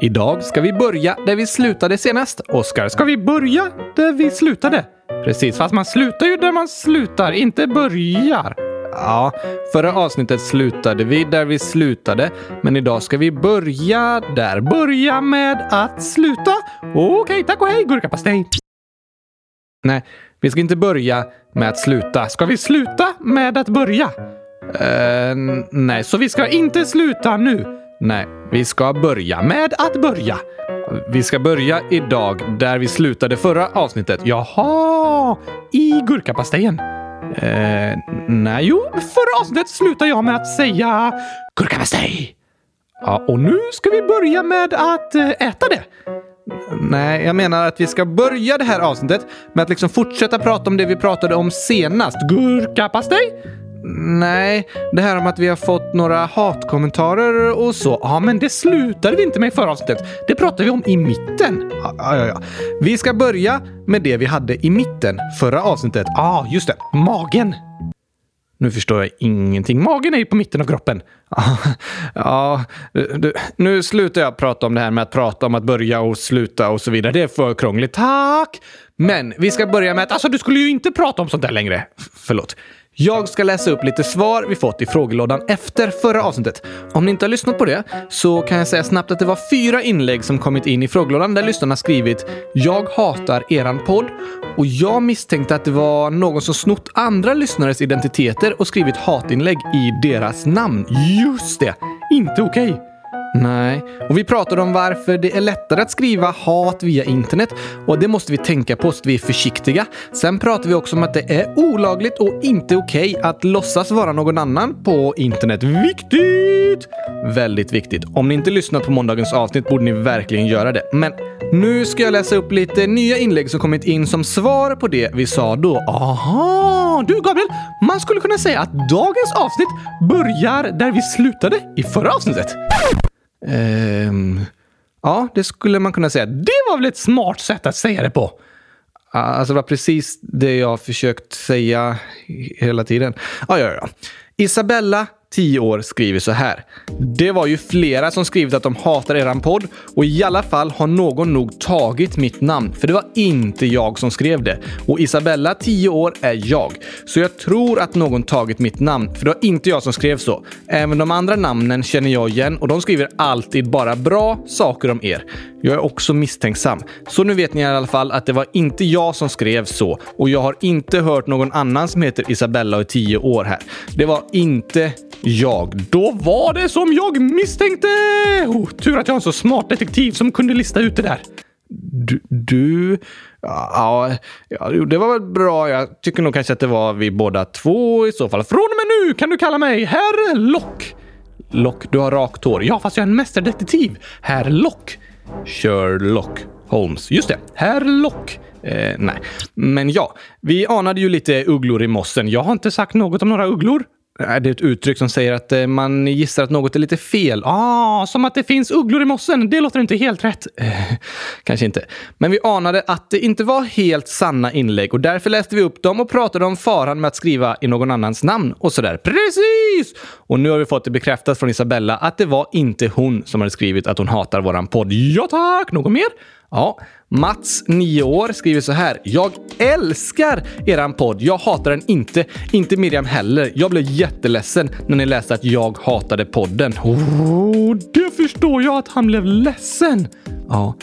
Idag ska vi börja där vi slutade senast. Oskar, ska vi börja där vi slutade? Precis, fast man slutar ju där man slutar, inte börjar. Ja, förra avsnittet slutade vi där vi slutade, men idag ska vi börja där. Börja med att sluta. Okej, tack och hej, gurkapastej. Nej, vi ska inte börja med att sluta. Ska vi sluta med att börja? Uh, nej, så vi ska inte sluta nu. Nej, vi ska börja med att börja. Vi ska börja idag där vi slutade förra avsnittet. Jaha, i gurkapastejen. Eh, nej, jo, förra avsnittet slutade jag med att säga gurkapastej. Ja, och nu ska vi börja med att eh, äta det. Nej, jag menar att vi ska börja det här avsnittet med att liksom fortsätta prata om det vi pratade om senast. Gurkapastej? Nej, det här om att vi har fått några hatkommentarer och så. Ja, men det slutade vi inte med i förra avsnittet. Det pratade vi om i mitten. Ja, ja, ja. Vi ska börja med det vi hade i mitten förra avsnittet. Ja, ah, just det. Magen. Nu förstår jag ingenting. Magen är ju på mitten av kroppen. ja, du, nu slutar jag prata om det här med att prata om att börja och sluta och så vidare. Det är för krångligt. Tack! Men vi ska börja med att... Alltså, du skulle ju inte prata om sånt där längre. F förlåt. Jag ska läsa upp lite svar vi fått i frågelådan efter förra avsnittet. Om ni inte har lyssnat på det så kan jag säga snabbt att det var fyra inlägg som kommit in i frågelådan där lyssnarna skrivit “Jag hatar eran podd” och jag misstänkte att det var någon som snott andra lyssnares identiteter och skrivit hatinlägg i deras namn. Just det! Inte okej. Okay. Nej, och vi pratade om varför det är lättare att skriva hat via internet och det måste vi tänka på så att vi är försiktiga. Sen pratade vi också om att det är olagligt och inte okej okay att låtsas vara någon annan på internet. Viktigt! Väldigt viktigt. Om ni inte lyssnat på måndagens avsnitt borde ni verkligen göra det. Men nu ska jag läsa upp lite nya inlägg som kommit in som svar på det vi sa då. Aha! Du Gabriel, man skulle kunna säga att dagens avsnitt börjar där vi slutade i förra avsnittet. Ehm... ja, det skulle man kunna säga. Det var väl ett smart sätt att säga det på? Alltså, det var precis det jag försökt säga hela tiden. Ja, ja, ja. Isabella 10 år skriver så här. Det var ju flera som skrivit att de hatar eran podd och i alla fall har någon nog tagit mitt namn. För det var inte jag som skrev det. Och Isabella, 10 år, är jag. Så jag tror att någon tagit mitt namn, för det var inte jag som skrev så. Även de andra namnen känner jag igen och de skriver alltid bara bra saker om er. Jag är också misstänksam. Så nu vet ni i alla fall att det var inte jag som skrev så och jag har inte hört någon annan som heter Isabella och är 10 år här. Det var inte jag. Då var det som jag misstänkte! Oh, tur att jag har en så smart detektiv som kunde lista ut det där. Du... du ja, ja, det var väl bra. Jag tycker nog kanske att det var vi båda två i så fall. Från och med nu kan du kalla mig Herr Lock. Lock, du har rakt hår. Ja, fast jag är en mästerdetektiv. Herr Lock. Sherlock Holmes. Just det, Herr Lock. Eh, nej, men ja, vi anade ju lite ugglor i mossen. Jag har inte sagt något om några ugglor. Äh, är det ett uttryck som säger att eh, man gissar att något är lite fel? Ah, som att det finns ugglor i mossen. Det låter inte helt rätt. Eh, kanske inte. Men vi anade att det inte var helt sanna inlägg och därför läste vi upp dem och pratade om faran med att skriva i någon annans namn och sådär. Precis! Och nu har vi fått det bekräftat från Isabella att det var inte hon som hade skrivit att hon hatar våran podd. Ja tack! Något mer? Ja, Mats, 9 år, skriver så här. Jag älskar eran podd. Jag hatar den inte. Inte Miriam heller. Jag blev jätteledsen när ni läste att jag hatade podden. Oh, det förstår jag att han blev ledsen. Ja,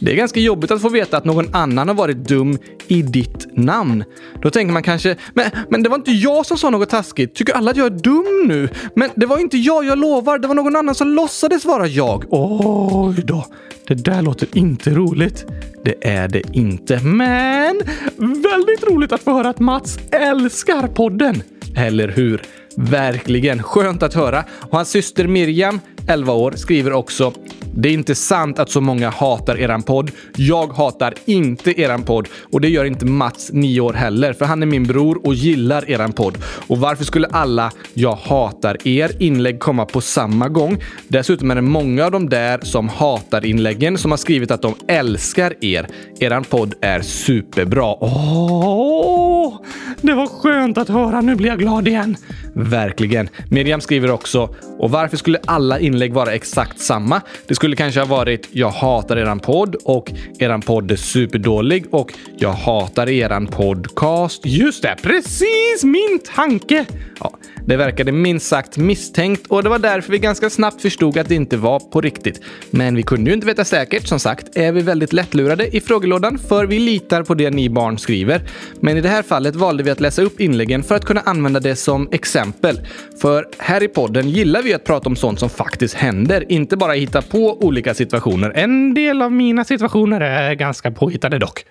det är ganska jobbigt att få veta att någon annan har varit dum i ditt namn. Då tänker man kanske, men, men det var inte jag som sa något taskigt. Tycker alla att jag är dum nu? Men det var inte jag, jag lovar. Det var någon annan som låtsades vara jag. Oj då. Det där låter inte roligt. Det är det inte. Men väldigt roligt att få höra att Mats älskar podden. Eller hur? Verkligen skönt att höra. Och hans syster Miriam, 11 år, skriver också det är inte sant att så många hatar eran podd. Jag hatar inte eran podd och det gör inte Mats, 9 år heller, för han är min bror och gillar eran podd. Och varför skulle alla “jag hatar er” inlägg komma på samma gång? Dessutom är det många av de där som hatar inläggen som har skrivit att de älskar er. Eran podd är superbra. Åh, det var skönt att höra. Nu blir jag glad igen. Verkligen. Miriam skriver också “och varför skulle alla inlägg vara exakt samma? Det skulle skulle kanske ha varit “Jag hatar eran podd” och “Eran podd är superdålig” och “Jag hatar eran podcast”. Just det, precis min tanke! Ja, det verkade minst sagt misstänkt och det var därför vi ganska snabbt förstod att det inte var på riktigt. Men vi kunde ju inte veta säkert. Som sagt är vi väldigt lättlurade i frågelådan för vi litar på det ni barn skriver. Men i det här fallet valde vi att läsa upp inläggen för att kunna använda det som exempel. För här i podden gillar vi att prata om sånt som faktiskt händer, inte bara hitta på olika situationer. En del av mina situationer är ganska påhittade dock.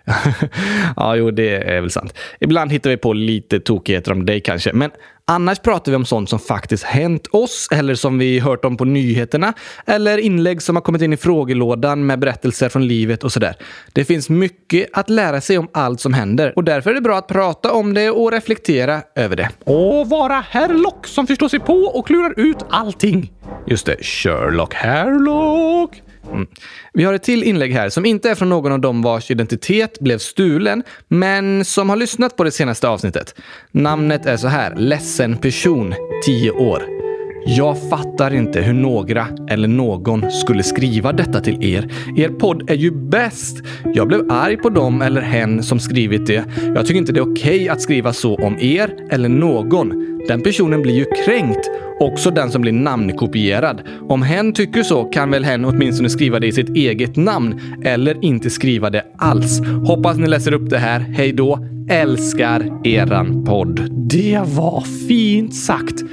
ja, jo, det är väl sant. Ibland hittar vi på lite tokigheter om dig kanske, men Annars pratar vi om sånt som faktiskt hänt oss eller som vi hört om på nyheterna eller inlägg som har kommit in i frågelådan med berättelser från livet och sådär. Det finns mycket att lära sig om allt som händer och därför är det bra att prata om det och reflektera över det. Och vara Herlock som förstår sig på och klurar ut allting. Just det, Sherlock Herlock. Mm. Vi har ett till inlägg här som inte är från någon av dem vars identitet blev stulen, men som har lyssnat på det senaste avsnittet. Namnet är så här, Ledsen person, 10 år. Jag fattar inte hur några eller någon skulle skriva detta till er. Er podd är ju bäst! Jag blev arg på dem eller hen som skrivit det. Jag tycker inte det är okej okay att skriva så om er eller någon. Den personen blir ju kränkt. Också den som blir namnkopierad. Om hen tycker så kan väl hen åtminstone skriva det i sitt eget namn eller inte skriva det alls. Hoppas ni läser upp det här. Hej då! Älskar eran podd. Det var fint sagt!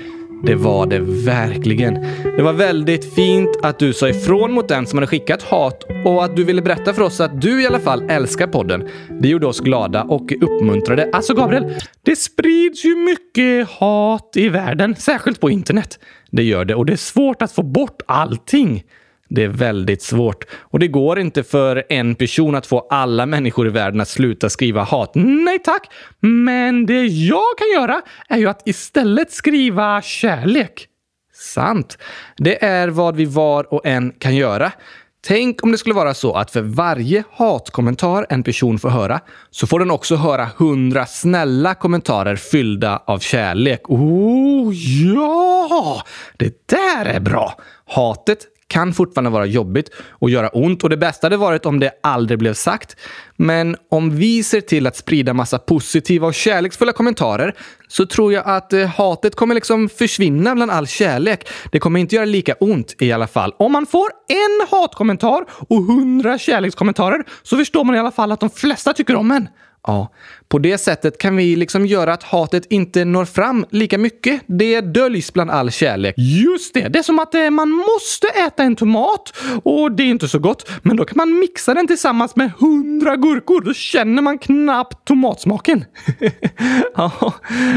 Det var det verkligen. Det var väldigt fint att du sa ifrån mot den som hade skickat hat och att du ville berätta för oss att du i alla fall älskar podden. Det gjorde oss glada och uppmuntrade. Alltså Gabriel, det sprids ju mycket hat i världen, särskilt på internet. Det gör det och det är svårt att få bort allting. Det är väldigt svårt. Och det går inte för en person att få alla människor i världen att sluta skriva hat. Nej tack! Men det jag kan göra är ju att istället skriva kärlek. Sant. Det är vad vi var och en kan göra. Tänk om det skulle vara så att för varje hatkommentar en person får höra så får den också höra hundra snälla kommentarer fyllda av kärlek. Oh, ja! Det där är bra! Hatet kan fortfarande vara jobbigt och göra ont och det bästa hade varit om det aldrig blev sagt. Men om vi ser till att sprida massa positiva och kärleksfulla kommentarer så tror jag att eh, hatet kommer liksom försvinna bland all kärlek. Det kommer inte göra lika ont i alla fall. Om man får en hatkommentar och hundra kärlekskommentarer så förstår man i alla fall att de flesta tycker om en. Ja, på det sättet kan vi liksom göra att hatet inte når fram lika mycket. Det döljs bland all kärlek. Just det! Det är som att eh, man måste äta en tomat och det är inte så gott. Men då kan man mixa den tillsammans med hundra gurkor. Då känner man knappt tomatsmaken. ja,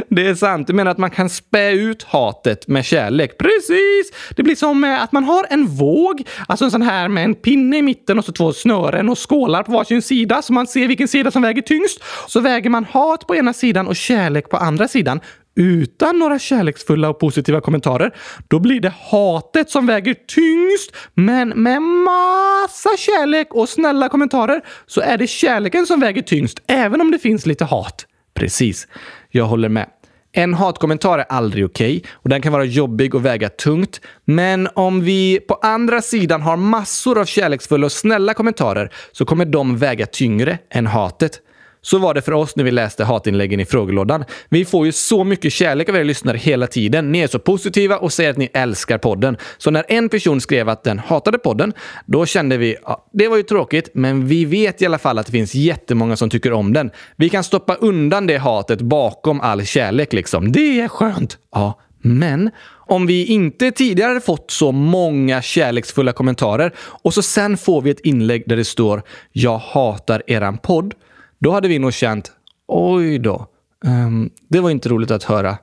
det är sant. Du menar att man kan spä ut hatet med kärlek? Precis! Det blir som att man har en våg, alltså en sån här med en pinne i mitten och så två snören och skålar på varsin sida så man ser vilken sida som väger tyngst. Så väger man hat på ena sidan och kärlek på andra sidan utan några kärleksfulla och positiva kommentarer, då blir det hatet som väger tyngst. Men med massa kärlek och snälla kommentarer så är det kärleken som väger tyngst, även om det finns lite hat. Precis. Jag håller med. En hatkommentar är aldrig okej okay, och den kan vara jobbig och väga tungt. Men om vi på andra sidan har massor av kärleksfulla och snälla kommentarer så kommer de väga tyngre än hatet. Så var det för oss när vi läste hatinläggen i frågelådan. Vi får ju så mycket kärlek av er lyssnare hela tiden. Ni är så positiva och säger att ni älskar podden. Så när en person skrev att den hatade podden, då kände vi ja, det var ju tråkigt, men vi vet i alla fall att det finns jättemånga som tycker om den. Vi kan stoppa undan det hatet bakom all kärlek liksom. Det är skönt! Ja, men om vi inte tidigare hade fått så många kärleksfulla kommentarer och så sen får vi ett inlägg där det står “Jag hatar eran podd” Då hade vi nog känt, oj då, um, det var inte roligt att höra.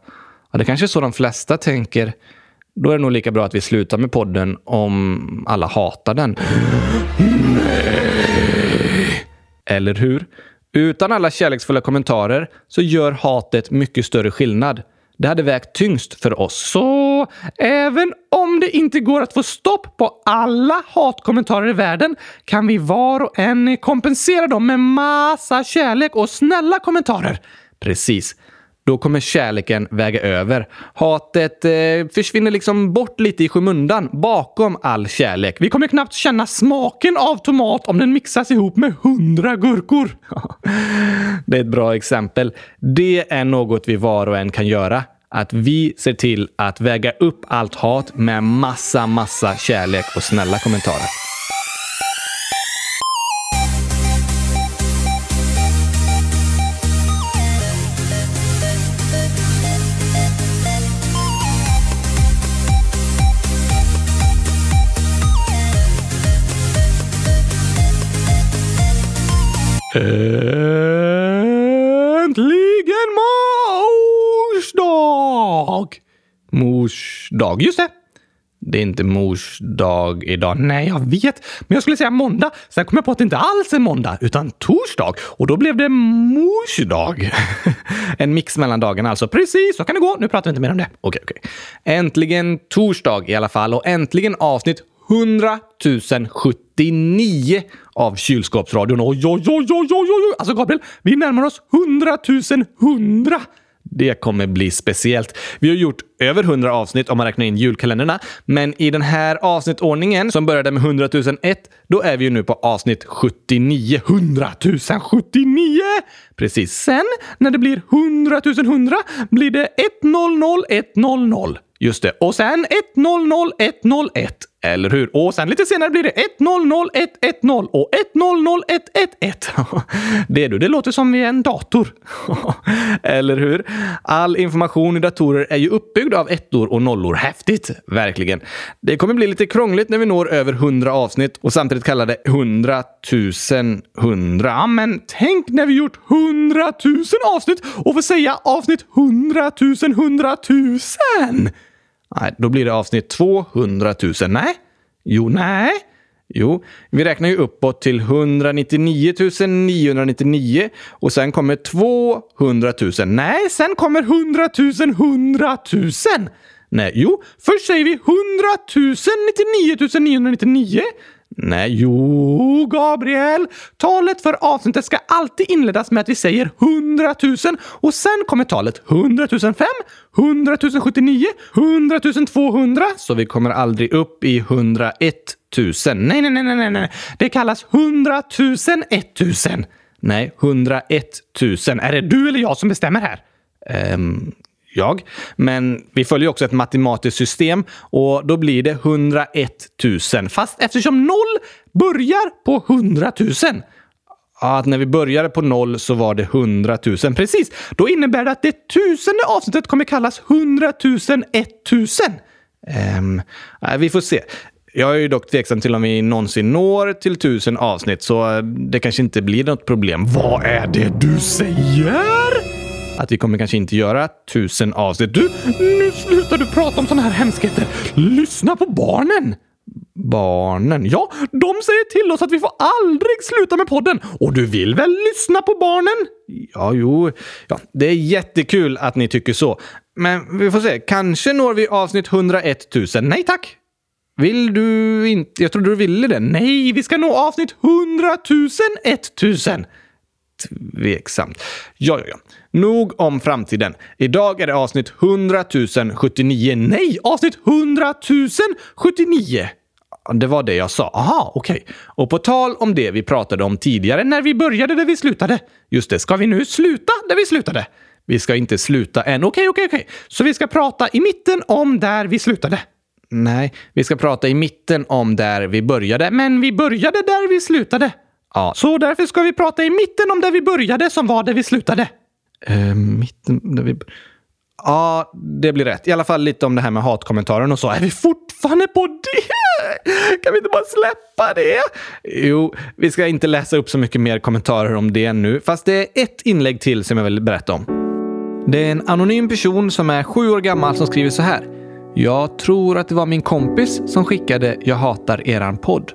Ja, det kanske är så de flesta tänker. Då är det nog lika bra att vi slutar med podden om alla hatar den. Nej. Eller hur? Utan alla kärleksfulla kommentarer så gör hatet mycket större skillnad. Det hade vägt tyngst för oss. Så även om det inte går att få stopp på alla hatkommentarer i världen kan vi var och en kompensera dem med massa kärlek och snälla kommentarer. Precis då kommer kärleken väga över. Hatet eh, försvinner liksom bort lite i skymundan bakom all kärlek. Vi kommer knappt känna smaken av tomat om den mixas ihop med hundra gurkor. det är ett bra exempel. Det är något vi var och en kan göra att vi ser till att väga upp allt hat med massa, massa kärlek och snälla kommentarer. Äntligen mors dag! Mors dag, just det. Det är inte mors dag idag. Nej, jag vet. Men jag skulle säga måndag. Sen kom jag på att det inte alls är måndag, utan torsdag. Och då blev det mors dag. en mix mellan dagarna alltså. Precis, så kan det gå. Nu pratar vi inte mer om det. Okej, okej. Äntligen torsdag i alla fall och äntligen avsnitt 100 079 av kylskåpsradion. Oj, oj, oj, oj, oj, oj! Alltså Gabriel, vi närmar oss 100 100! Det kommer bli speciellt. Vi har gjort över 100 avsnitt om man räknar in julkalendrarna, men i den här avsnittordningen som började med 100 001, då är vi ju nu på avsnitt 79. 100 079! Precis. Sen, när det blir 100 100, blir det 100 100. Just det. Och sen 100 101. Eller hur? Och sen lite senare blir det 100110 och 100111. Det du, det låter som i en dator. Eller hur? All information i datorer är ju uppbyggd av ettor och nollor. Häftigt! Verkligen. Det kommer bli lite krångligt när vi når över 100 avsnitt och samtidigt kallar det 100 000 100. Ja, men tänk när vi gjort 100 000 avsnitt och får säga avsnitt 100 000 100 000! Nej, då blir det avsnitt 200 000. Nej. Jo, nej. Jo, vi räknar ju uppåt till 199 999 och sen kommer 200 000. Nej, sen kommer 100 000 100 000. Nej, jo, först säger vi 100 099 999. Nej, jo, Gabriel. Talet för avsnittet ska alltid inledas med att vi säger 100 000 och sen kommer talet 100 005, 100 079, 100 200 så vi kommer aldrig upp i 101 000. Nej, nej, nej, nej, nej. Det kallas 100 000 1000. Nej, 101 000. Är det du eller jag som bestämmer här? Um, jag. Men vi följer också ett matematiskt system och då blir det 101 000. Fast eftersom noll börjar på 100 000 att när vi började på noll så var det 100 000. Precis! Då innebär det att det tusende avsnittet kommer kallas 100 000 1000. Um, vi får se. Jag är ju dock tveksam till om vi någonsin når till tusen avsnitt, så eh, det kanske inte blir något problem. Vad är det du säger? Att vi kommer kanske inte göra tusen avsnitt. Du, nu slutar du prata om såna här hemskheter. Lyssna på barnen! Barnen? Ja, de säger till oss att vi får aldrig sluta med podden. Och du vill väl lyssna på barnen? Ja, jo. Ja, det är jättekul att ni tycker så. Men vi får se. Kanske når vi avsnitt 101 000. Nej tack! Vill du inte? Jag trodde du ville det. Nej, vi ska nå avsnitt 100 000 1000. Tveksamt. Ja, ja, ja. Nog om framtiden. Idag är det avsnitt 100 079. Nej, avsnitt 100 079! Det var det jag sa. Aha, okej. Okay. Och på tal om det vi pratade om tidigare när vi började där vi slutade. Just det, ska vi nu sluta där vi slutade? Vi ska inte sluta än. Okej, okay, okej, okay, okej. Så vi ska prata i mitten om där vi slutade. Nej, vi ska prata i mitten om där vi började. Men vi började där vi slutade. Ja, så därför ska vi prata i mitten om där vi började som var där vi slutade. Uh, mitten där vi... Ja, det blir rätt. I alla fall lite om det här med hatkommentaren och så. Är vi fortfarande på det? Kan vi inte bara släppa det? Jo, vi ska inte läsa upp så mycket mer kommentarer om det nu. Fast det är ett inlägg till som jag vill berätta om. Det är en anonym person som är sju år gammal som skriver så här. Jag tror att det var min kompis som skickade “Jag hatar eran podd”.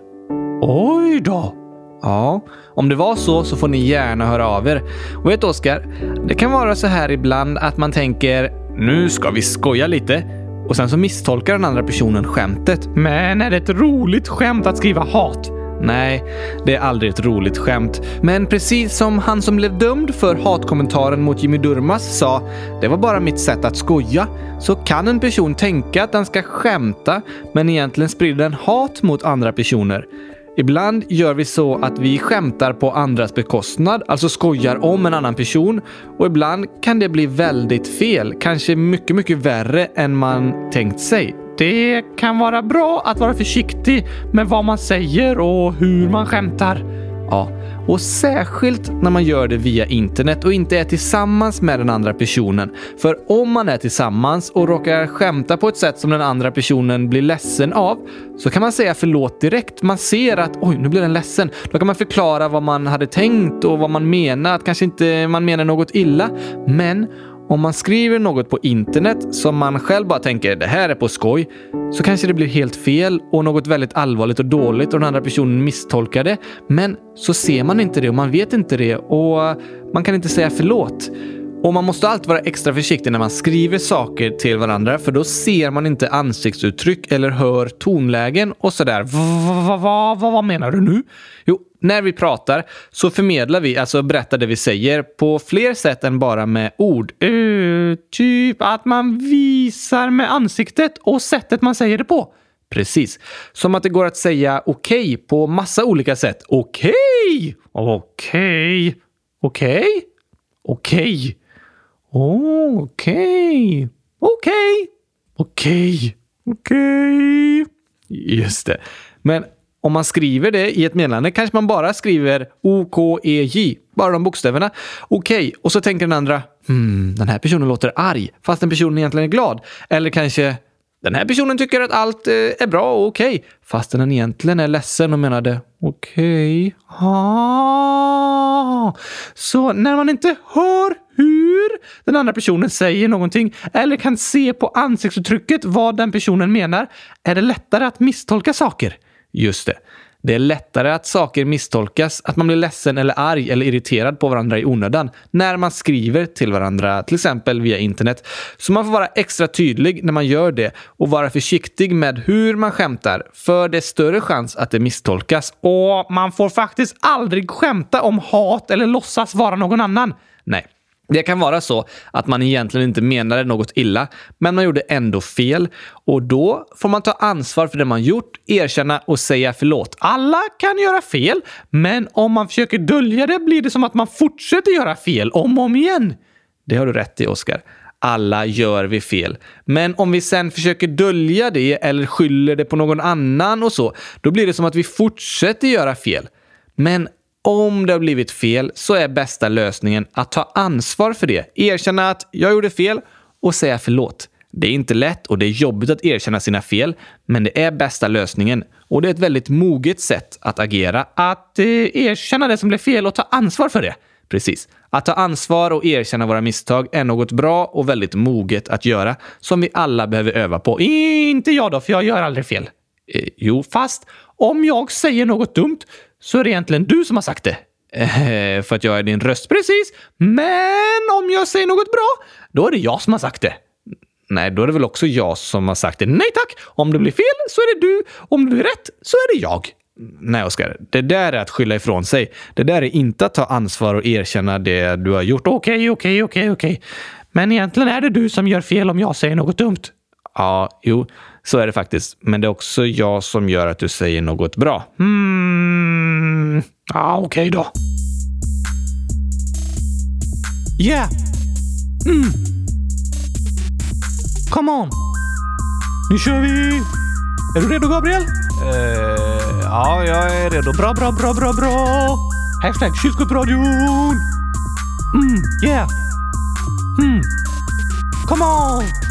Oj då! Ja, om det var så så får ni gärna höra av er. Och vet Oskar, det kan vara så här ibland att man tänker nu ska vi skoja lite och sen så misstolkar den andra personen skämtet. Men är det ett roligt skämt att skriva hat? Nej, det är aldrig ett roligt skämt. Men precis som han som blev dömd för hatkommentaren mot Jimmy Durmas sa, det var bara mitt sätt att skoja, så kan en person tänka att den ska skämta, men egentligen sprider den hat mot andra personer. Ibland gör vi så att vi skämtar på andras bekostnad, alltså skojar om en annan person. Och ibland kan det bli väldigt fel, kanske mycket, mycket värre än man tänkt sig. Det kan vara bra att vara försiktig med vad man säger och hur man skämtar. Ja, och särskilt när man gör det via internet och inte är tillsammans med den andra personen. För om man är tillsammans och råkar skämta på ett sätt som den andra personen blir ledsen av så kan man säga förlåt direkt. Man ser att oj, nu blir den ledsen. Då kan man förklara vad man hade tänkt och vad man menar. Att kanske inte man menar något illa. Men om man skriver något på internet som man själv bara tänker det här är på skoj, så kanske det blir helt fel och något väldigt allvarligt och dåligt och den andra personen misstolkar det. Men så ser man inte det och man vet inte det och man kan inte säga förlåt. Och man måste alltid vara extra försiktig när man skriver saker till varandra för då ser man inte ansiktsuttryck eller hör tonlägen och sådär. Vad menar du nu? Jo, när vi pratar så förmedlar vi, alltså berättar det vi säger, på fler sätt än bara med ord. Uh, typ att man visar med ansiktet och sättet man säger det på. Precis. Som att det går att säga okej okay på massa olika sätt. Okej! Okay. Okej. Okay. Okej? Okej. Okej. Okej. Okej. Okej. Just det. Men om man skriver det i ett meddelande kanske man bara skriver OKEJ, bara de bokstäverna. Okej, okay. och så tänker den andra, hmm, den här personen låter arg, fast den personen egentligen är glad. Eller kanske, den här personen tycker att allt eh, är bra och okej, okay, fast den egentligen är ledsen och menade okej. Okay. Ah. Så när man inte hör hur den andra personen säger någonting eller kan se på ansiktsuttrycket vad den personen menar är det lättare att misstolka saker. Just det. Det är lättare att saker misstolkas, att man blir ledsen eller arg eller irriterad på varandra i onödan när man skriver till varandra, till exempel via internet. Så man får vara extra tydlig när man gör det och vara försiktig med hur man skämtar, för det är större chans att det misstolkas. Och man får faktiskt aldrig skämta om hat eller låtsas vara någon annan. Nej. Det kan vara så att man egentligen inte menade något illa, men man gjorde ändå fel. Och då får man ta ansvar för det man gjort, erkänna och säga förlåt. Alla kan göra fel, men om man försöker dölja det blir det som att man fortsätter göra fel om och om igen. Det har du rätt i, Oskar. Alla gör vi fel. Men om vi sen försöker dölja det eller skyller det på någon annan och så, då blir det som att vi fortsätter göra fel. Men om det har blivit fel så är bästa lösningen att ta ansvar för det. Erkänna att jag gjorde fel och säga förlåt. Det är inte lätt och det är jobbigt att erkänna sina fel, men det är bästa lösningen. Och det är ett väldigt moget sätt att agera. Att eh, erkänna det som blev fel och ta ansvar för det. Precis. Att ta ansvar och erkänna våra misstag är något bra och väldigt moget att göra som vi alla behöver öva på. Inte jag då, för jag gör aldrig fel. Eh, jo, fast om jag säger något dumt så är det egentligen du som har sagt det. Eh, för att jag är din röst precis. Men om jag säger något bra, då är det jag som har sagt det. Nej, då är det väl också jag som har sagt det. Nej tack! Om det blir fel så är det du. Om det blir rätt så är det jag. Nej, Oskar. Det där är att skylla ifrån sig. Det där är inte att ta ansvar och erkänna det du har gjort. Okej, okej, okej, okej. Men egentligen är det du som gör fel om jag säger något dumt. Ja, jo, så är det faktiskt. Men det är också jag som gör att du säger något bra. Hmm. Ja, okej okay då. Yeah! Mm. Come on! Nu kör vi! Är du redo, Gabriel? Uh, ja, jag är redo. Bra, bra, bra, bra, bra! Hashtag kylskåpsradion! Mm, yeah! Mm. Come on!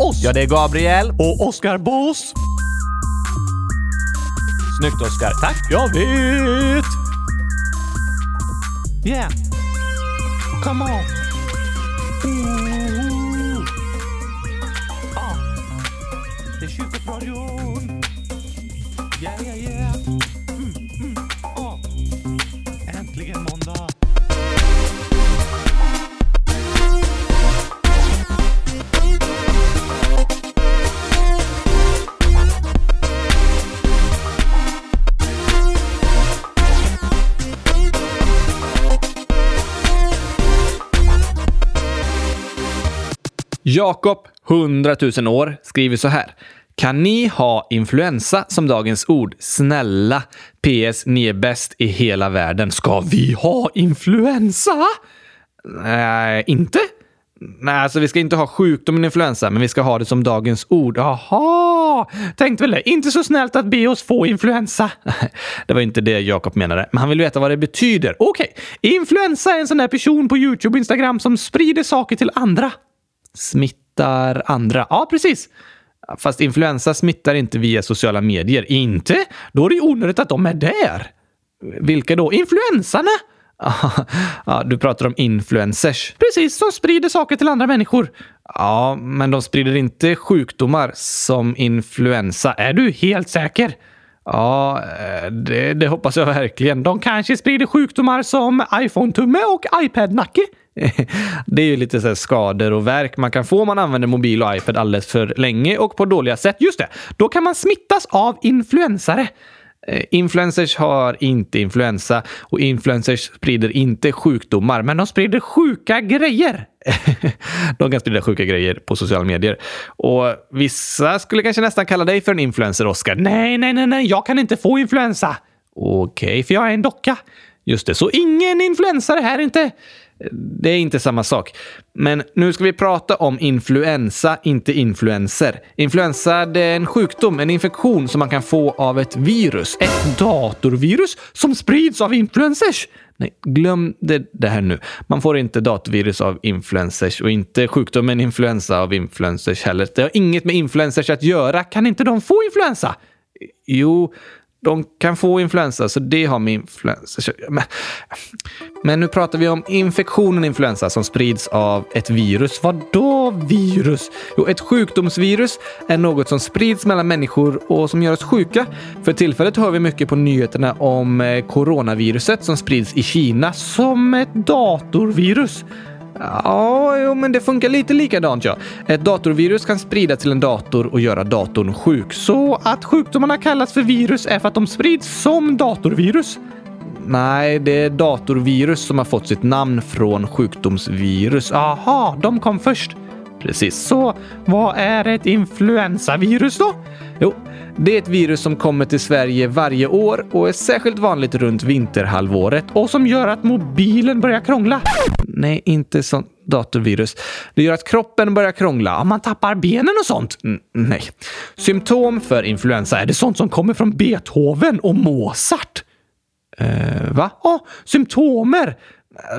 oss. Ja, det är Gabriel. Och Oskar Boss. Snyggt Oskar. Tack. Jag vet! Yeah. Come on. Ooh. Ah. Det är Kyrkosradion. Jakob, 100 000 år, skriver så här. Kan ni ha influensa som dagens ord? Snälla. PS. Ni är bäst i hela världen. Ska vi ha influensa? Nej, inte? Nej, alltså vi ska inte ha sjukdomen influensa, men vi ska ha det som dagens ord. Jaha, tänkte väl det. Inte så snällt att be oss få influensa. Det var inte det Jakob menade, men han vill veta vad det betyder. Okej, influensa är en sån där person på YouTube och Instagram som sprider saker till andra. Smittar andra. Ja, precis. Fast influensa smittar inte via sociala medier. Inte? Då är det ju onödigt att de är där. Vilka då? Influensarna? ja, du pratar om influencers. Precis, som sprider saker till andra människor. Ja, men de sprider inte sjukdomar som influensa. Är du helt säker? Ja, eh, det, det hoppas jag verkligen. De kanske sprider sjukdomar som iPhone-tumme och iPad-nacke. Det är ju lite så skador och verk man kan få om man använder mobil och iPad alldeles för länge och på dåliga sätt. Just det, då kan man smittas av influensare. Eh, influencers har inte influensa och influencers sprider inte sjukdomar, men de sprider sjuka grejer. de kan sprida sjuka grejer på sociala medier. Och vissa skulle kanske nästan kalla dig för en influencer, Oscar. Nej, nej, nej, nej, jag kan inte få influensa. Okej, okay, för jag är en docka. Just det, så ingen influensare här inte. Det är inte samma sak. Men nu ska vi prata om influensa, inte influenser. Influensa det är en sjukdom, en infektion som man kan få av ett virus. Ett datorvirus som sprids av influencers. Nej, glöm det, det här nu. Man får inte datorvirus av influencers och inte sjukdomen influensa av influencers heller. Det har inget med influencers att göra. Kan inte de få influensa? Jo, de kan få influensa, så det har med influensa men, men nu pratar vi om infektionen influensa som sprids av ett virus. Vad då virus? Jo, ett sjukdomsvirus är något som sprids mellan människor och som gör oss sjuka. För tillfället hör vi mycket på nyheterna om eh, coronaviruset som sprids i Kina som ett datorvirus. Ja, jo, men det funkar lite likadant ja. Ett datorvirus kan sprida till en dator och göra datorn sjuk. Så att sjukdomarna kallas för virus är för att de sprids som datorvirus. Nej, det är datorvirus som har fått sitt namn från sjukdomsvirus. Aha, de kom först. Precis. Så vad är ett influensavirus då? Jo, det är ett virus som kommer till Sverige varje år och är särskilt vanligt runt vinterhalvåret och som gör att mobilen börjar krångla. Nej, inte sånt datorvirus. Det gör att kroppen börjar krångla. Man tappar benen och sånt. N nej. Symptom för influensa är det sånt som kommer från Beethoven och Mozart. Eh, va? Ja, oh, symptomer.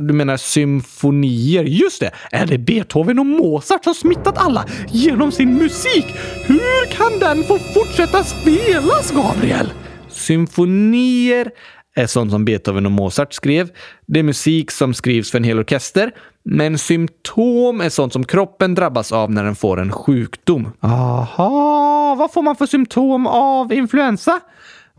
Du menar symfonier? Just det! Är det Beethoven och Mozart som smittat alla genom sin musik? Hur kan den få fortsätta spelas, Gabriel? Symfonier är sånt som Beethoven och Mozart skrev. Det är musik som skrivs för en hel orkester. Men symptom är sånt som kroppen drabbas av när den får en sjukdom. Aha, vad får man för symptom av influensa?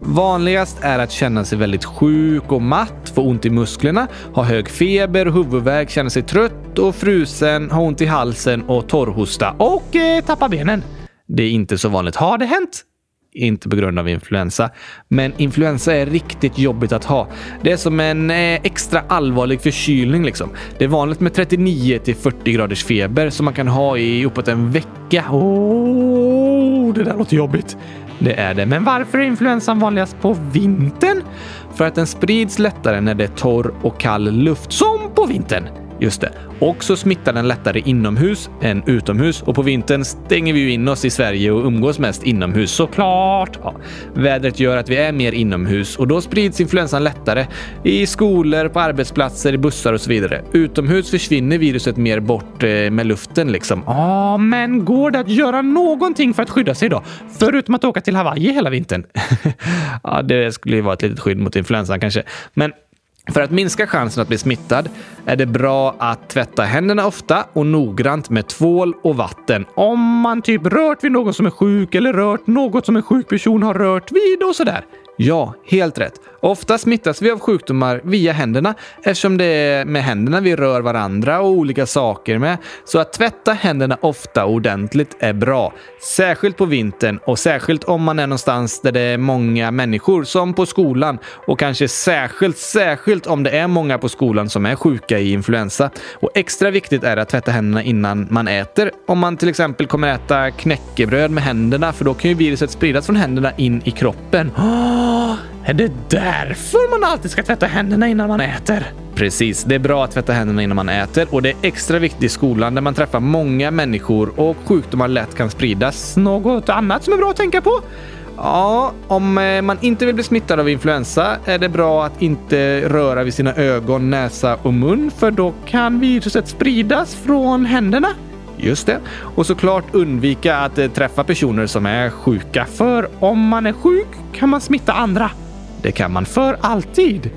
Vanligast är att känna sig väldigt sjuk och matt, få ont i musklerna, ha hög feber huvudvärk, känna sig trött och frusen, ha ont i halsen och torrhosta och eh, tappa benen. Det är inte så vanligt. Har det hänt? Inte på grund av influensa. Men influensa är riktigt jobbigt att ha. Det är som en eh, extra allvarlig förkylning liksom. Det är vanligt med 39 till 40 graders feber som man kan ha i uppåt en vecka. Oh, det där låter jobbigt. Det är det. Men varför är influensan vanligast på vintern? För att den sprids lättare när det är torr och kall luft, som på vintern. Just det. Och så smittar den lättare inomhus än utomhus och på vintern stänger vi ju in oss i Sverige och umgås mest inomhus såklart. Ja. Vädret gör att vi är mer inomhus och då sprids influensan lättare i skolor, på arbetsplatser, i bussar och så vidare. Utomhus försvinner viruset mer bort eh, med luften liksom. Ja, men går det att göra någonting för att skydda sig då? Förutom att åka till Hawaii hela vintern? ja, det skulle ju vara ett litet skydd mot influensan kanske. Men för att minska chansen att bli smittad är det bra att tvätta händerna ofta och noggrant med tvål och vatten. Om man typ rört vid någon som är sjuk eller rört något som en sjuk person har rört vid och sådär. Ja, helt rätt. Ofta smittas vi av sjukdomar via händerna eftersom det är med händerna vi rör varandra och olika saker med. Så att tvätta händerna ofta och ordentligt är bra. Särskilt på vintern och särskilt om man är någonstans där det är många människor som på skolan och kanske särskilt, särskilt om det är många på skolan som är sjuka i influensa. Och extra viktigt är det att tvätta händerna innan man äter. Om man till exempel kommer äta knäckebröd med händerna för då kan ju viruset spridas från händerna in i kroppen. Är det därför man alltid ska tvätta händerna innan man äter? Precis, det är bra att tvätta händerna innan man äter och det är extra viktigt i skolan där man träffar många människor och sjukdomar lätt kan spridas. Något annat som är bra att tänka på? Ja, om eh, man inte vill bli smittad av influensa är det bra att inte röra vid sina ögon, näsa och mun för då kan viruset spridas från händerna. Just det. Och såklart undvika att eh, träffa personer som är sjuka. För om man är sjuk kan man smitta andra. Det kan man för alltid.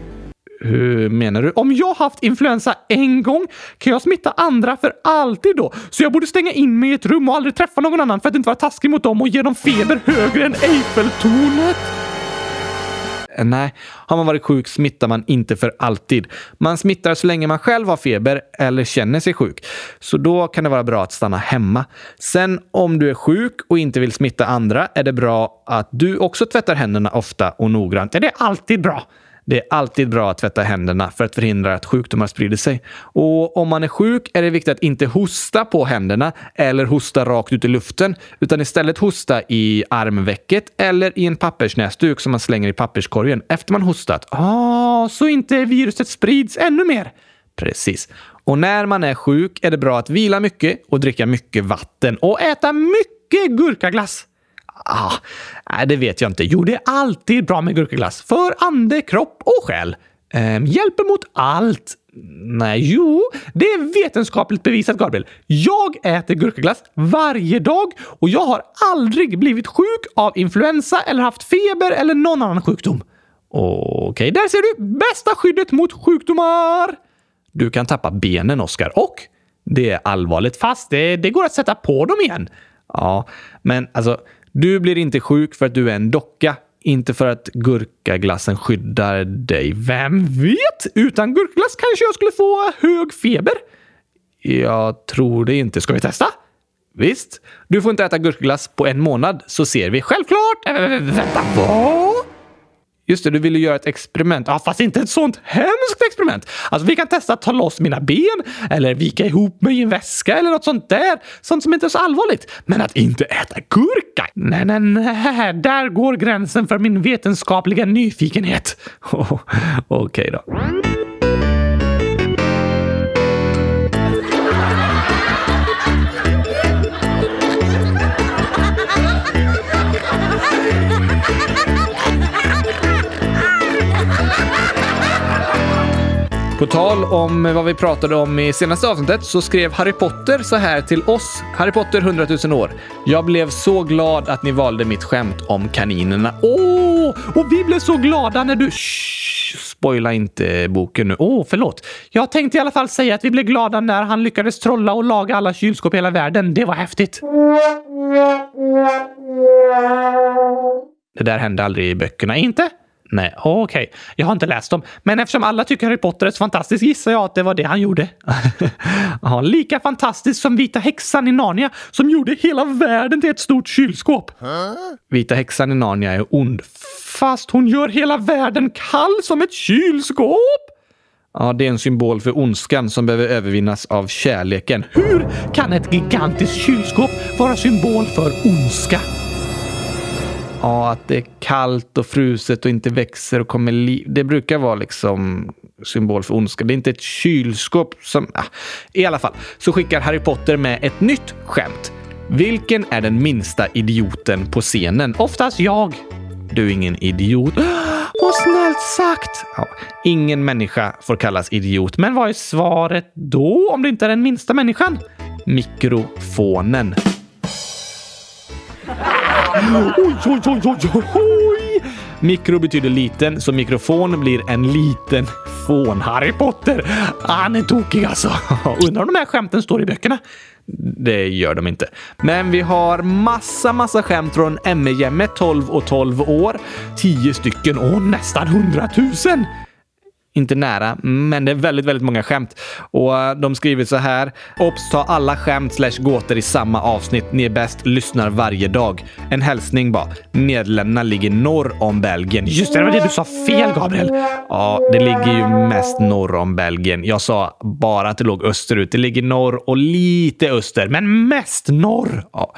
Hur menar du? Om jag haft influensa en gång kan jag smitta andra för alltid då. Så jag borde stänga in mig i ett rum och aldrig träffa någon annan för att inte vara taskig mot dem och ge dem feber högre än Eiffeltornet. Eh, nej, har man varit sjuk smittar man inte för alltid. Man smittar så länge man själv har feber eller känner sig sjuk. Så då kan det vara bra att stanna hemma. Sen om du är sjuk och inte vill smitta andra är det bra att du också tvättar händerna ofta och noggrant. Ja, det är alltid bra. Det är alltid bra att tvätta händerna för att förhindra att sjukdomar sprider sig. Och om man är sjuk är det viktigt att inte hosta på händerna eller hosta rakt ut i luften, utan istället hosta i armvecket eller i en pappersnäsduk som man slänger i papperskorgen efter man hostat. Ah, så inte viruset sprids ännu mer. Precis. Och när man är sjuk är det bra att vila mycket och dricka mycket vatten och äta mycket gurkaglass. Ah, det vet jag inte. Jo, det är alltid bra med gurkaglass. För ande, kropp och själ. Ehm, hjälper mot allt. Nej, jo, det är vetenskapligt bevisat, Gabriel. Jag äter gurkaglass varje dag och jag har aldrig blivit sjuk av influensa eller haft feber eller någon annan sjukdom. Okej, okay, där ser du! Bästa skyddet mot sjukdomar! Du kan tappa benen, Oskar. Och det är allvarligt, fast det, det går att sätta på dem igen. Ja, men alltså du blir inte sjuk för att du är en docka. Inte för att gurkaglassen skyddar dig. Vem vet? Utan gurkaglass kanske jag skulle få hög feber. Jag tror det inte. Ska vi testa? Visst. Du får inte äta gurkaglass på en månad så ser vi. Självklart! Äh, vänta, vad? Just det, du ville göra ett experiment. Ja, fast inte ett sånt hemskt experiment. Alltså, vi kan testa att ta loss mina ben eller vika ihop mig i en väska eller något sånt där. Sånt som inte är så allvarligt. Men att inte äta gurka? Nej, nej, nej. Där går gränsen för min vetenskapliga nyfikenhet. Okej okay då. På tal om vad vi pratade om i senaste avsnittet så skrev Harry Potter så här till oss. Harry Potter 100 000 år. Jag blev så glad att ni valde mitt skämt om kaninerna. Åh, oh, och vi blev så glada när du... Shh, spoila inte boken nu. Åh, oh, förlåt. Jag tänkte i alla fall säga att vi blev glada när han lyckades trolla och laga alla kylskåp i hela världen. Det var häftigt. Det där hände aldrig i böckerna, inte? Nej, okej. Okay. Jag har inte läst dem. Men eftersom alla tycker Harry Potter är så fantastisk gissar jag att det var det han gjorde. ja, lika fantastisk som Vita häxan i Narnia som gjorde hela världen till ett stort kylskåp. Vita häxan i Narnia är ond. Fast hon gör hela världen kall som ett kylskåp. Ja, det är en symbol för ondskan som behöver övervinnas av kärleken. Hur kan ett gigantiskt kylskåp vara symbol för ondska? Ja, att det är kallt och fruset och inte växer och kommer liv. Det brukar vara liksom symbol för ondska. Det är inte ett kylskåp som... Ah. I alla fall så skickar Harry Potter med ett nytt skämt. Vilken är den minsta idioten på scenen? Oftast jag. Du är ingen idiot. Vad snällt sagt! Ja, ingen människa får kallas idiot. Men vad är svaret då om det inte är den minsta människan? Mikrofonen. Oj, oj, oj, oj, oj! Mikro betyder liten, så mikrofon blir en liten fån. Harry Potter, han är tokig alltså. Undrar om de här skämten står i böckerna? Det gör de inte. Men vi har massa, massa skämt från ME-Gemme, 12 och 12 år. 10 stycken och nästan 100 000! Inte nära, men det är väldigt, väldigt många skämt. Och eh, de skriver så här. Obs! Ta alla skämt slash gåtor i samma avsnitt. Ni är bäst, lyssnar varje dag. En hälsning bara. Nederländerna ligger norr om Belgien. Just det, det var det du sa fel, Gabriel. Ja, det ligger ju mest norr om Belgien. Jag sa bara att det låg österut. Det ligger norr och lite öster, men mest norr. Ja,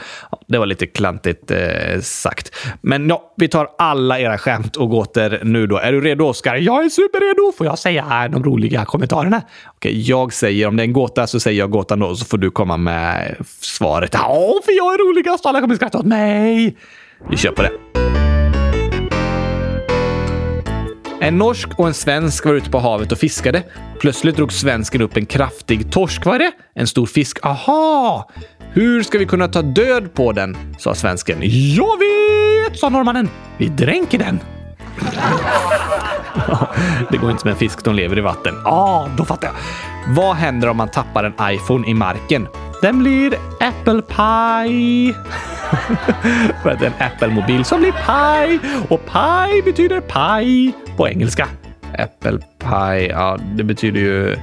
det var lite klantigt eh, sagt. Men ja, vi tar alla era skämt och gåtor nu då. Är du redo, Oskar? Jag är superredo! Får jag säga de roliga kommentarerna? Okej, jag säger om det är en gåta så säger jag gåtan då, så får du komma med svaret. Ja, för jag är roligast alla kommer skratta åt mig. Vi kör på det. En norsk och en svensk var ute på havet och fiskade. Plötsligt drog svensken upp en kraftig torsk. Vad är det? En stor fisk. Aha! Hur ska vi kunna ta död på den? sa svensken. Jag vet, sa norrmannen. Vi dränker den. det går inte som en fisk, de lever i vatten. Ja, ah, då fattar jag. Vad händer om man tappar en iPhone i marken? Den blir Apple Pie. För att det är en Apple-mobil som blir pie. Och pie betyder pie på engelska. Apple Pie, ja, det betyder ju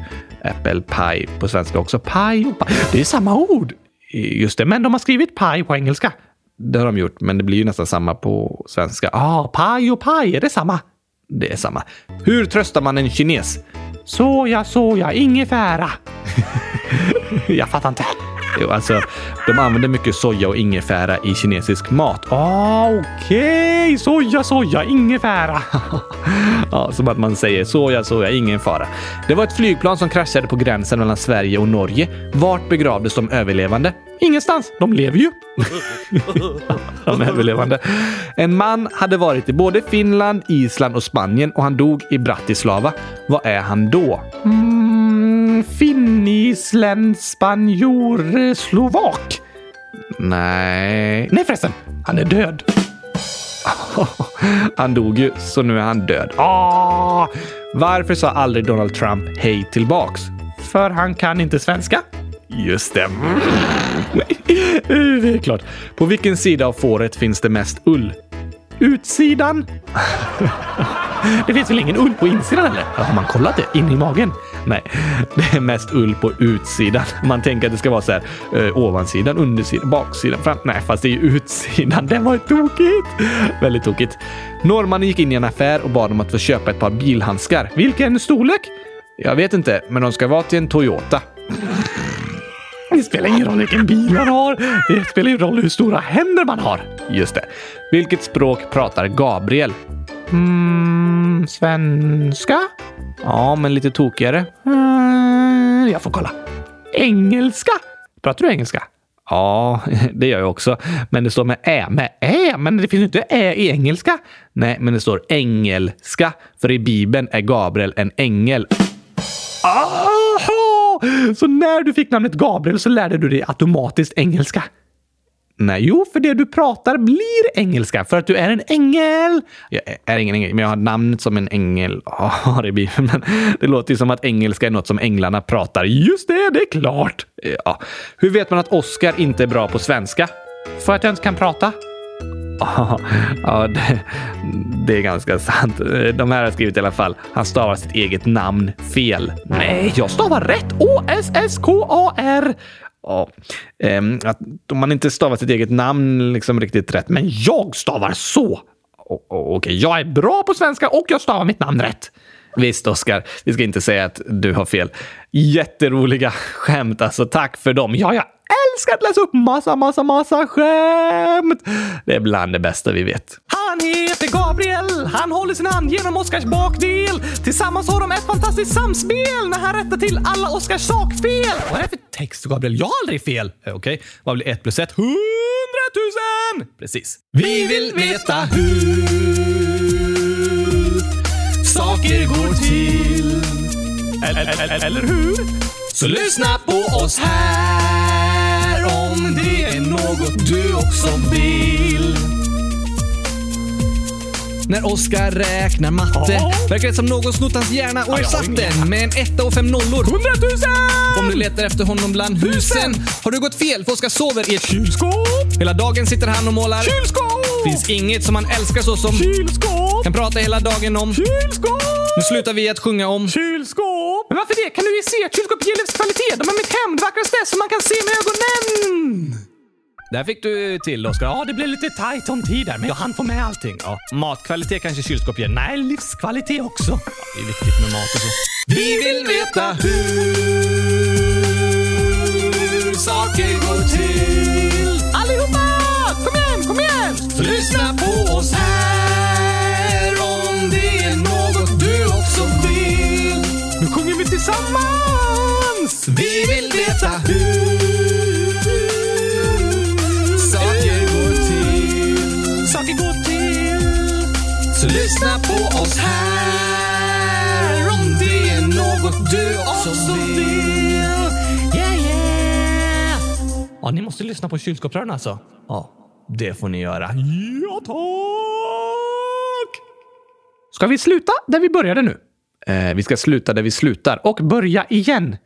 Apple Pie på svenska också. Pie och pie. Det är samma ord. Just det, men de har skrivit pie på engelska. Det har de gjort, men det blir ju nästan samma på svenska. Ah, paj och paj, är det samma? Det är samma. Hur tröstar man en kines? Såja, såja, ingefära. Jag fattar inte. Jo, alltså, de använder mycket soja och ingefära i kinesisk mat. Ah, okej! Okay. Soja, soja, ingefära. ja, som att man säger soja, soja, ingen fara. Det var ett flygplan som kraschade på gränsen mellan Sverige och Norge. Vart begravdes de överlevande? Ingenstans. De lever ju. de överlevande. En man hade varit i både Finland, Island och Spanien och han dog i Bratislava. Vad är han då? Mm, finnisländ, spanjor, slovak? Nej. Nej förresten, han är död. han dog ju, så nu är han död. Ah! Varför sa aldrig Donald Trump hej tillbaks? För han kan inte svenska. Just det. det är klart. På vilken sida av fåret finns det mest ull? Utsidan. Det finns väl ingen ull på insidan eller? Har man kollat det? In i magen? Nej, det är mest ull på utsidan. Man tänker att det ska vara så här eh, ovansidan, undersidan, baksidan, fram. Nej, fast det är ju utsidan. Det var tokigt! Väldigt tokigt. Norrmannen gick in i en affär och bad om att få köpa ett par bilhandskar. Vilken storlek? Jag vet inte, men de ska vara till en Toyota. Det spelar ingen roll vilken bil man har. Det spelar ingen roll hur stora händer man har. Just det. Vilket språk pratar Gabriel? Mm, svenska? Ja, men lite tokigare. Mm, jag får kolla. Engelska? Pratar du engelska? Ja, det gör jag också. Men det står med ä. Med ä? Men det finns ju inte ä i engelska. Nej, men det står engelska. För i Bibeln är Gabriel en ängel. Aha! Så när du fick namnet Gabriel så lärde du dig automatiskt engelska? Nej, jo, för det du pratar blir engelska för att du är en ängel. Jag är ingen ängel, men jag har namnet som en ängel har i Bibeln. Men det låter ju som att engelska är något som änglarna pratar. Just det, det är klart. Ja. Hur vet man att Oscar inte är bra på svenska? För att jag inte kan prata. Ja, det, det, är ganska sant. De här har skrivit i alla fall. Han stavar sitt eget namn fel. Nej, jag stavar rätt. O-S-S-K-A-R. Ja, ehm, att om man inte stavar sitt eget namn liksom riktigt rätt, men jag stavar så. Okej, okay, jag är bra på svenska och jag stavar mitt namn rätt. Visst, Oskar, vi ska inte säga att du har fel. Jätteroliga skämt, alltså. Tack för dem. Ja, jag älskar att läsa upp massa, massa, massa skämt. Det är bland det bästa vi vet. Han heter Gabriel. Han håller sin hand genom Oskars bakdel. Tillsammans har de ett fantastiskt samspel när han rättar till alla Oskars sakfel. Vad är det för text, Gabriel? Jag har aldrig fel. Okej, Okej, vad blir ett plus ett? Hundratusen! Precis. Vi vill veta hur saker går till. Eller, eller, eller hur? Så lyssna på oss här om det är något du också vill. När Oskar räknar matte Ja. verkar det som någon snott hans hjärna och ersatt den med en etta och fem nollor. Hundratusen! Om du letar efter honom bland husen har du gått fel för Oskar sover i ett kylskåp. Hela dagen sitter han och målar. Kylskåp! Finns inget som han älskar så som Kylskåp! kan prata hela dagen om. Kylskåp! Nu slutar vi att sjunga om. Kylskåp! Men varför det? Kan du ju se att kylskåp ger livskvalitet. De är mitt hem, det vackraste som man kan se med ögonen. Där fick du till Oskar. Ja, det blev lite tajt om tid där, men jag hann få med allting. Ja, matkvalitet kanske kylskåp ger. Nej, livskvalitet också. Ja, det är viktigt med mat och så. Vi vill veta hur saker går till. Allihopa! Kom igen, kom igen! Lyssna på oss här om det är något du också vill. Nu sjunger vi tillsammans! Vi vill veta hur saker går till. Saker går till. Så lyssna på oss här om det är något du också vill. Yeah, yeah! Ja, ni måste lyssna på kylskåpsrören alltså. Ja, det får ni göra. Ja, tack! Ska vi sluta där vi började nu? Eh, vi ska sluta där vi slutar och börja igen.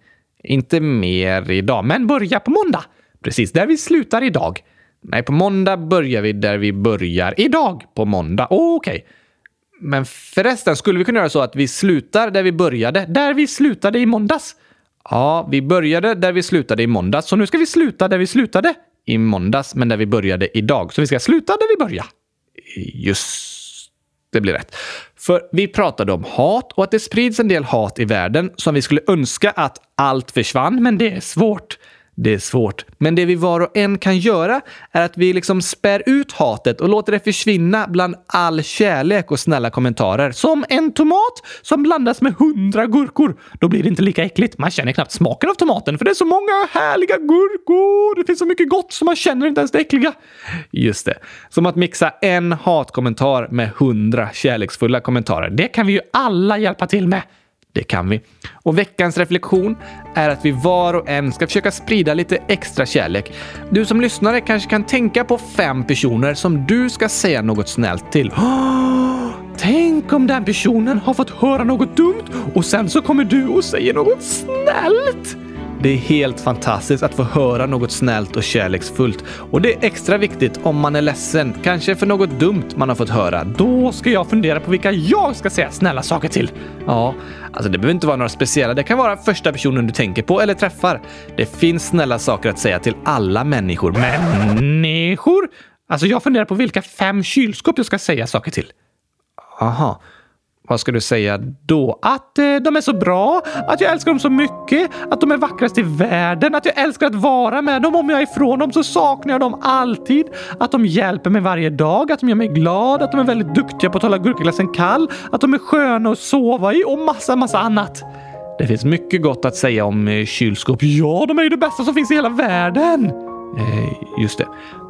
Inte mer idag, men börja på måndag. Precis där vi slutar idag. Nej, på måndag börjar vi där vi börjar idag. På måndag. Oh, Okej. Men förresten, skulle vi kunna göra så att vi slutar där vi började, där vi slutade i måndags? Ja, vi började där vi slutade i måndags, så nu ska vi sluta där vi slutade i måndags, men där vi började idag. Så vi ska sluta där vi började. Just det blir rätt. För vi pratade om hat och att det sprids en del hat i världen som vi skulle önska att allt försvann, men det är svårt. Det är svårt. Men det vi var och en kan göra är att vi liksom spär ut hatet och låter det försvinna bland all kärlek och snälla kommentarer. Som en tomat som blandas med hundra gurkor. Då blir det inte lika äckligt. Man känner knappt smaken av tomaten för det är så många härliga gurkor. Det finns så mycket gott så man känner inte ens det äckliga. Just det. Som att mixa en hatkommentar med hundra kärleksfulla kommentarer. Det kan vi ju alla hjälpa till med. Det kan vi. Och veckans reflektion är att vi var och en ska försöka sprida lite extra kärlek. Du som lyssnare kanske kan tänka på fem personer som du ska säga något snällt till. Oh, Tänk om den personen har fått höra något dumt och sen så kommer du och säger något snällt. Det är helt fantastiskt att få höra något snällt och kärleksfullt. Och det är extra viktigt om man är ledsen, kanske för något dumt man har fått höra. Då ska jag fundera på vilka jag ska säga snälla saker till. Ja, alltså det behöver inte vara några speciella. Det kan vara första personen du tänker på eller träffar. Det finns snälla saker att säga till alla människor. Människor? Alltså jag funderar på vilka fem kylskåp jag ska säga saker till. Aha. Vad ska du säga då? Att eh, de är så bra, att jag älskar dem så mycket, att de är vackrast i världen, att jag älskar att vara med dem. Om jag är ifrån dem så saknar jag dem alltid. Att de hjälper mig varje dag, att de gör mig glad, att de är väldigt duktiga på att hålla gurkaglassen kall, att de är sköna att sova i och massa, massa annat. Det finns mycket gott att säga om eh, kylskåp. Ja, de är ju det bästa som finns i hela världen. Eh, just det.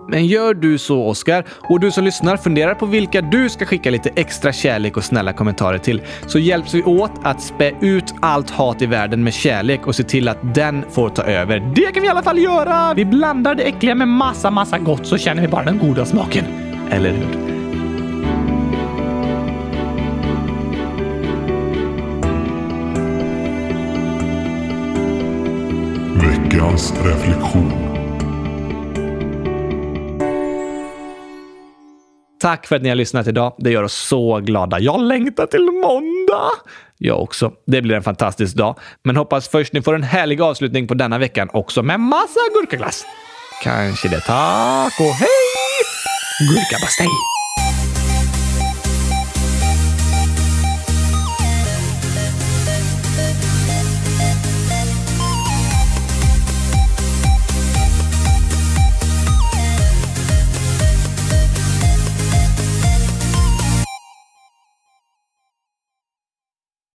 Men gör du så, Oskar, och du som lyssnar funderar på vilka du ska skicka lite extra kärlek och snälla kommentarer till, så hjälps vi åt att spä ut allt hat i världen med kärlek och se till att den får ta över. Det kan vi i alla fall göra! Vi blandar det äckliga med massa, massa gott så känner vi bara den goda smaken. Eller hur? Veckans reflektion. Tack för att ni har lyssnat idag. Det gör oss så glada. Jag längtar till måndag! Jag också. Det blir en fantastisk dag. Men hoppas först ni får en härlig avslutning på denna veckan också med massa gurkaglass. Kanske det. Tack och hej! Gurkabastej!